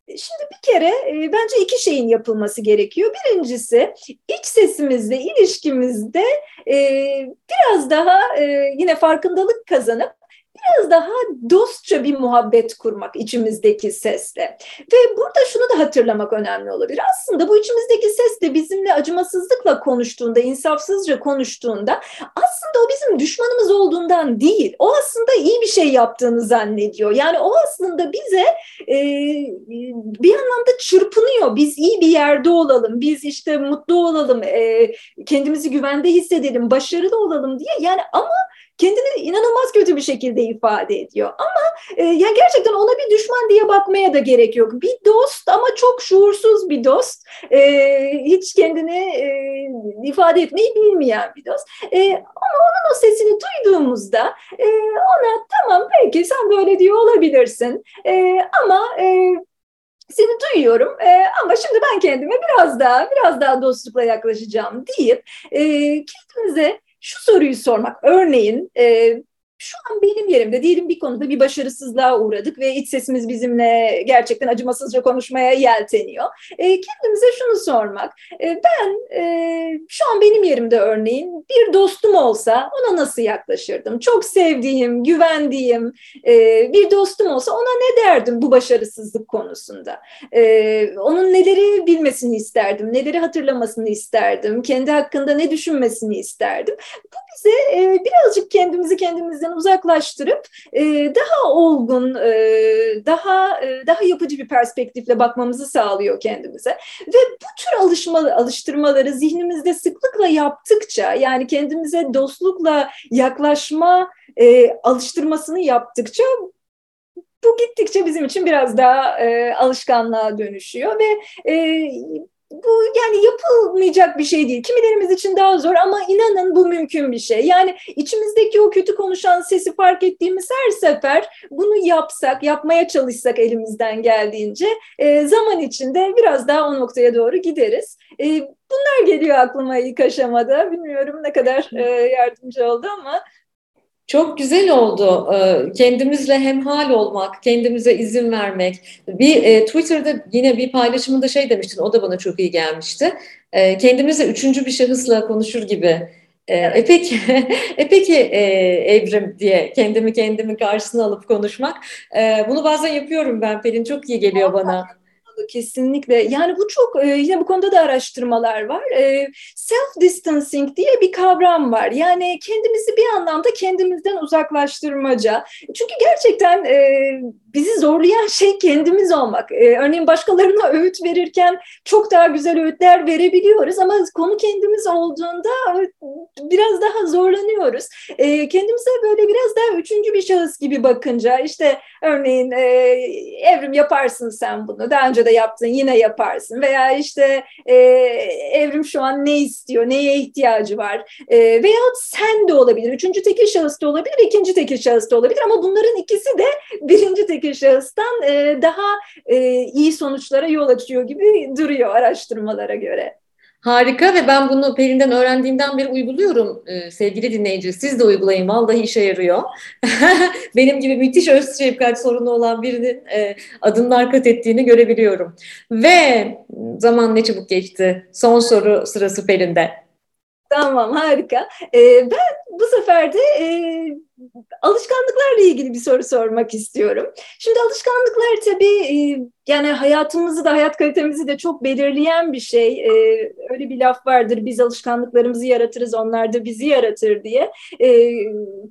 Şimdi bir kere e, bence iki şeyin yapılması gerekiyor. Birincisi iç sesimizle ilişkimizde e, biraz daha e, yine farkındalık kazanıp biraz daha dostça bir muhabbet kurmak içimizdeki sesle. Ve burada şunu da hatırlamak önemli olabilir. Aslında bu içimizdeki ses de bizimle acımasızlıkla konuştuğunda, insafsızca konuştuğunda aslında o bizim düşmanımız olduğundan değil. O aslında iyi bir şey yaptığını zannediyor. Yani o aslında bize e, bir anlamda çırpınıyor. Biz iyi bir yerde olalım, biz işte mutlu olalım, e, kendimizi güvende hissedelim, başarılı olalım diye. Yani ama kendini inanılmaz kötü bir şekilde ifade ediyor. Ama e, ya gerçekten ona bir düşman diye bakmaya da gerek yok. Bir dost ama çok şuursuz bir dost. E, hiç kendini e, ifade etmeyi bilmeyen bir dost. E, ama onun o sesini duyduğumuzda e, ona tamam peki sen böyle diyor olabilirsin. E, ama e, seni duyuyorum e, ama şimdi ben kendime biraz daha biraz daha dostlukla yaklaşacağım deyip e, kendimize şu soruyu sormak. Örneğin e, şu an benim yerimde diyelim bir konuda bir başarısızlığa uğradık ve iç sesimiz bizimle gerçekten acımasızca konuşmaya yelteniyor. E, kendimize şunu sormak. E, ben e, şu an benim yerimde örneğin bir dostum olsa ona nasıl yaklaşırdım? Çok sevdiğim, güvendiğim e, bir dostum olsa ona ne derdim bu başarısızlık konusunda? E, onun neleri bilmesini isterdim, neleri hatırlamasını isterdim, kendi hakkında ne düşünmesini isterdim. Bu bize e, birazcık kendimizi kendimizden uzaklaştırıp e, daha olgun, e, daha e, daha yapıcı bir perspektifle bakmamızı sağlıyor kendimize. Ve bu tür alışma, alıştırmaları zihnimizde sıklıkla yaptıkça, yani kendimize dostlukla yaklaşma e, alıştırmasını yaptıkça bu gittikçe bizim için biraz daha e, alışkanlığa dönüşüyor ve e, bu yani yapılmayacak bir şey değil. Kimilerimiz için daha zor ama inanın bu mümkün bir şey. Yani içimizdeki o kötü konuşan sesi fark ettiğimiz her sefer bunu yapsak, yapmaya çalışsak elimizden geldiğince e, zaman içinde biraz daha o noktaya doğru gideriz. E, bunlar geliyor aklıma ilk aşamada. Bilmiyorum ne kadar e, yardımcı oldu ama çok güzel oldu. Ee, kendimizle hemhal olmak, kendimize izin vermek. Bir e, Twitter'da yine bir paylaşımında şey demiştin, o da bana çok iyi gelmişti. E, kendimizle üçüncü bir şahısla konuşur gibi. E, e peki, e peki e, Evrim diye kendimi kendimi karşısına alıp konuşmak. E, bunu bazen yapıyorum ben Pelin, çok iyi geliyor bana kesinlikle. Yani bu çok e, yine bu konuda da araştırmalar var. E, self distancing diye bir kavram var. Yani kendimizi bir anlamda kendimizden uzaklaştırmaca. Çünkü gerçekten e, bizi zorlayan şey kendimiz olmak. Örneğin başkalarına öğüt verirken çok daha güzel öğütler verebiliyoruz ama konu kendimiz olduğunda biraz daha zorlanıyoruz. Kendimize böyle biraz daha üçüncü bir şahıs gibi bakınca işte örneğin evrim yaparsın sen bunu. Daha önce de yaptın yine yaparsın veya işte e, evrim şu an ne istiyor, neye ihtiyacı var e, veyahut sen de olabilir, üçüncü tekil şahıs da olabilir, ikinci tekil şahıs da olabilir ama bunların ikisi de birinci tekil şahıstan e, daha e, iyi sonuçlara yol açıyor gibi duruyor araştırmalara göre. Harika ve ben bunu Pelin'den öğrendiğimden beri uyguluyorum ee, sevgili dinleyici. Siz de uygulayın vallahi işe yarıyor. Benim gibi müthiş öz şefkat sorunu olan birinin e, adımlar kat ettiğini görebiliyorum. Ve zaman ne çabuk geçti. Son soru sırası Pelin'de. Tamam harika. Ee, ben bu sefer de e, alışkanlıklarla ilgili bir soru sormak istiyorum. Şimdi alışkanlıklar tabii e, yani hayatımızı da hayat kalitemizi de çok belirleyen bir şey. Ee, öyle bir laf vardır biz alışkanlıklarımızı yaratırız onlar da bizi yaratır diye. Ee,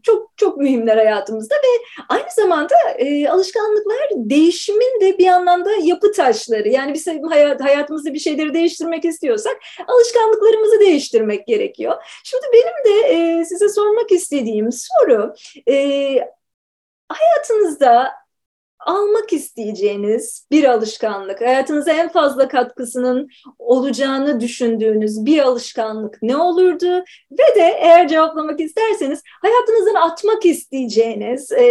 çok çok mühimler hayatımızda ve aynı zamanda e, alışkanlıklar değişimin de bir anlamda yapı taşları. Yani biz hayat, hayatımızda bir şeyleri değiştirmek istiyorsak alışkanlıklarımızı değiştirmek gerekiyor. Şimdi benim de e, size sormak istediğim soru e, hayatınızda almak isteyeceğiniz bir alışkanlık, hayatınıza en fazla katkısının olacağını düşündüğünüz bir alışkanlık ne olurdu? Ve de eğer cevaplamak isterseniz hayatınızdan atmak isteyeceğiniz, e,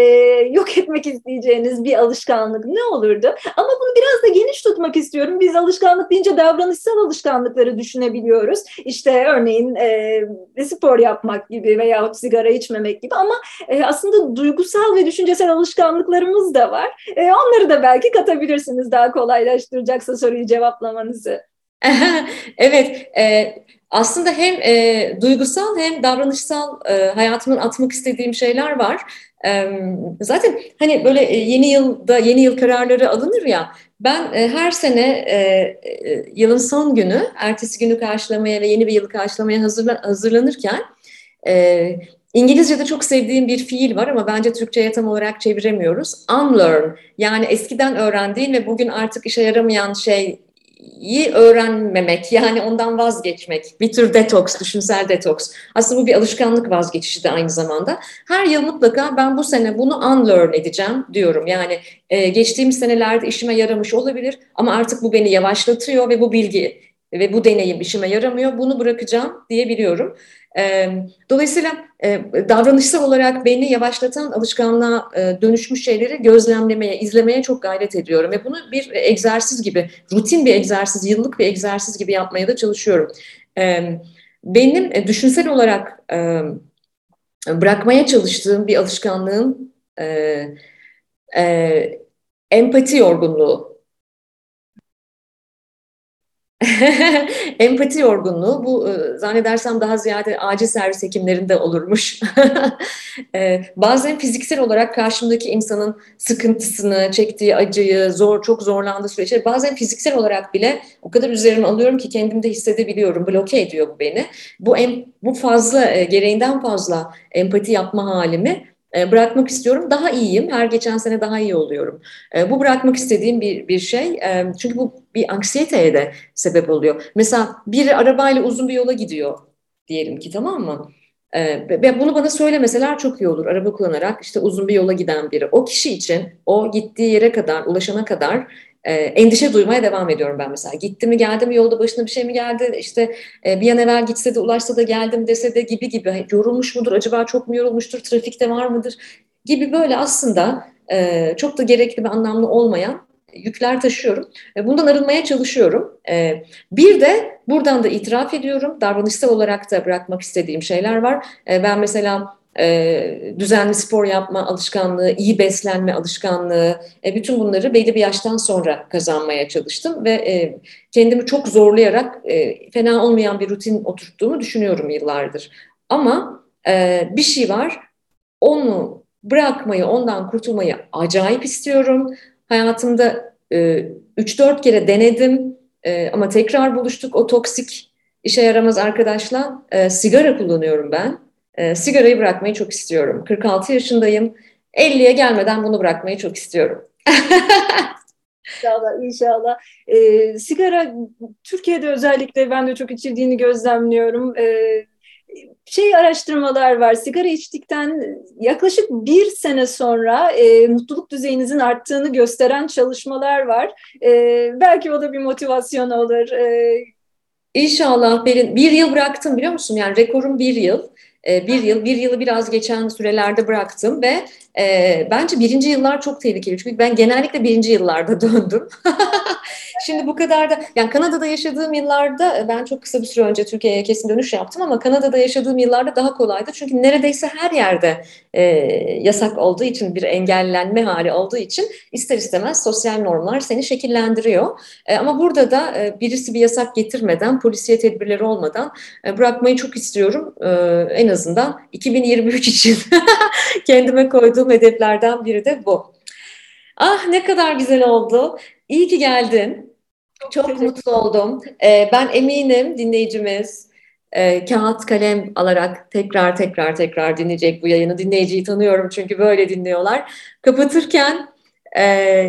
yok etmek isteyeceğiniz bir alışkanlık ne olurdu? Ama bunu biraz da geniş tutmak istiyorum. Biz alışkanlık deyince davranışsal alışkanlıkları düşünebiliyoruz. İşte örneğin e, spor yapmak gibi veya sigara içmemek gibi ama e, aslında duygusal ve düşüncesel alışkanlıklarımız da var. E, onları da belki katabilirsiniz daha kolaylaştıracaksa soruyu cevaplamanızı. evet, e, aslında hem e, duygusal hem davranışsal e, hayatımın atmak istediğim şeyler var. E, zaten hani böyle e, yeni yılda yeni yıl kararları alınır ya. Ben e, her sene e, e, yılın son günü, ertesi günü karşılamaya ve yeni bir yılı karşılamaya hazırlan, hazırlanırken e, İngilizce'de çok sevdiğim bir fiil var ama bence Türkçe'ye tam olarak çeviremiyoruz. Unlearn yani eskiden öğrendiğin ve bugün artık işe yaramayan şeyi öğrenmemek yani ondan vazgeçmek. Bir tür detoks, düşünsel detoks. Aslında bu bir alışkanlık vazgeçişi de aynı zamanda. Her yıl mutlaka ben bu sene bunu unlearn edeceğim diyorum. Yani e, geçtiğimiz senelerde işime yaramış olabilir ama artık bu beni yavaşlatıyor ve bu bilgi ve bu deneyim işime yaramıyor. Bunu bırakacağım diyebiliyorum. Dolayısıyla davranışsal olarak beni yavaşlatan alışkanlığa dönüşmüş şeyleri gözlemlemeye, izlemeye çok gayret ediyorum. Ve bunu bir egzersiz gibi, rutin bir egzersiz, yıllık bir egzersiz gibi yapmaya da çalışıyorum. Benim düşünsel olarak bırakmaya çalıştığım bir alışkanlığım empati yorgunluğu. Empati yorgunluğu bu e, zannedersem daha ziyade acil servis hekimlerinde olurmuş. E, bazen fiziksel olarak karşımdaki insanın sıkıntısını, çektiği acıyı, zor çok zorlandığı süreçleri bazen fiziksel olarak bile o kadar üzerime alıyorum ki kendimde hissedebiliyorum. Bloke ediyor bu beni. Bu em, bu fazla e, gereğinden fazla empati yapma halimi bırakmak istiyorum. Daha iyiyim. Her geçen sene daha iyi oluyorum. E, bu bırakmak istediğim bir, bir şey. E, çünkü bu bir anksiyeteye de sebep oluyor. Mesela biri arabayla uzun bir yola gidiyor diyelim ki tamam mı? Bunu bana söylemeseler çok iyi olur. Araba kullanarak işte uzun bir yola giden biri. O kişi için o gittiği yere kadar, ulaşana kadar e, endişe duymaya devam ediyorum ben mesela. Gitti mi geldi mi yolda başına bir şey mi geldi işte e, bir an evvel gitse de ulaşsa da geldim dese de gibi gibi yorulmuş mudur acaba çok mu yorulmuştur trafikte var mıdır gibi böyle aslında e, çok da gerekli ve anlamlı olmayan yükler taşıyorum. Bundan arınmaya çalışıyorum. E, bir de buradan da itiraf ediyorum. Davranışsal olarak da bırakmak istediğim şeyler var. E, ben mesela e, düzenli spor yapma alışkanlığı, iyi beslenme alışkanlığı, e, bütün bunları belli bir yaştan sonra kazanmaya çalıştım ve e, kendimi çok zorlayarak e, fena olmayan bir rutin oturttuğumu düşünüyorum yıllardır. Ama e, bir şey var, onu bırakmayı, ondan kurtulmayı acayip istiyorum. Hayatımda e, 3-4 kere denedim e, ama tekrar buluştuk o toksik işe yaramaz arkadaşla. E, sigara kullanıyorum ben. E, sigarayı bırakmayı çok istiyorum. 46 yaşındayım. 50'ye gelmeden bunu bırakmayı çok istiyorum. İnşallah, inşallah. E, sigara Türkiye'de özellikle ben de çok içildiğini gözlemliyorum. E, şey araştırmalar var. Sigara içtikten yaklaşık bir sene sonra e, mutluluk düzeyinizin arttığını gösteren çalışmalar var. E, belki o da bir motivasyon olur. E, İnşallah Berin. Bir yıl bıraktım biliyor musun? Yani rekorum bir yıl. E, bir yıl, bir yılı biraz geçen sürelerde bıraktım ve e, bence birinci yıllar çok tehlikeli. Çünkü ben genellikle birinci yıllarda döndüm. Şimdi bu kadar da, yani Kanada'da yaşadığım yıllarda e, ben çok kısa bir süre önce Türkiye'ye kesin dönüş yaptım ama Kanada'da yaşadığım yıllarda daha kolaydı. Çünkü neredeyse her yerde e, yasak olduğu için bir engellenme hali olduğu için ister istemez sosyal normlar seni şekillendiriyor. E, ama burada da e, birisi bir yasak getirmeden, polisiye tedbirleri olmadan e, bırakmayı çok istiyorum. E, en azından 2023 için kendime koyduğum hedeflerden biri de bu. Ah ne kadar güzel oldu. İyi ki geldin. Çok, Çok mutlu oldum. Ee, ben eminim dinleyicimiz e, kağıt kalem alarak tekrar tekrar tekrar dinleyecek bu yayını. Dinleyiciyi tanıyorum çünkü böyle dinliyorlar. Kapatırken e,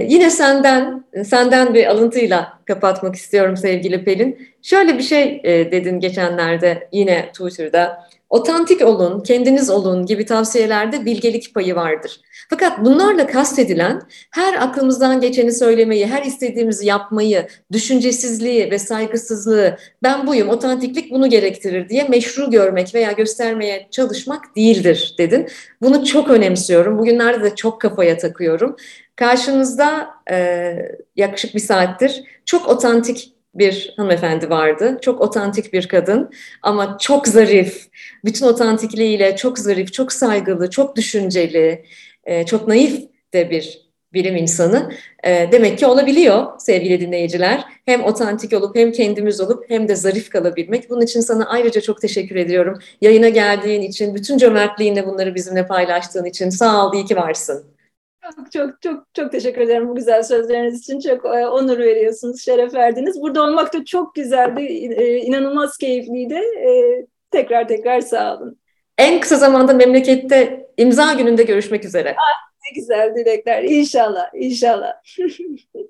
yine senden senden bir alıntıyla kapatmak istiyorum sevgili Pelin. Şöyle bir şey e, dedin geçenlerde yine Twitter'da. Otantik olun, kendiniz olun gibi tavsiyelerde bilgelik payı vardır. Fakat bunlarla kastedilen her aklımızdan geçeni söylemeyi, her istediğimizi yapmayı, düşüncesizliği ve saygısızlığı ben buyum, otantiklik bunu gerektirir diye meşru görmek veya göstermeye çalışmak değildir dedin. Bunu çok önemsiyorum. Bugünlerde de çok kafaya takıyorum. Karşınızda e, yaklaşık bir saattir çok otantik bir hanımefendi vardı. Çok otantik bir kadın ama çok zarif. Bütün otantikliğiyle çok zarif, çok saygılı, çok düşünceli, e, çok naif de bir bilim insanı. E, demek ki olabiliyor sevgili dinleyiciler. Hem otantik olup hem kendimiz olup hem de zarif kalabilmek. Bunun için sana ayrıca çok teşekkür ediyorum. Yayına geldiğin için, bütün cömertliğinle bunları bizimle paylaştığın için sağ ol, iyi ki varsın. Çok çok çok çok teşekkür ederim bu güzel sözleriniz için. Çok e, onur veriyorsunuz, şeref verdiniz. Burada olmak da çok güzeldi, e, inanılmaz keyifliydi. E, tekrar tekrar sağ olun. En kısa zamanda memlekette imza gününde görüşmek üzere. Ah, ne güzel dilekler. İnşallah, inşallah.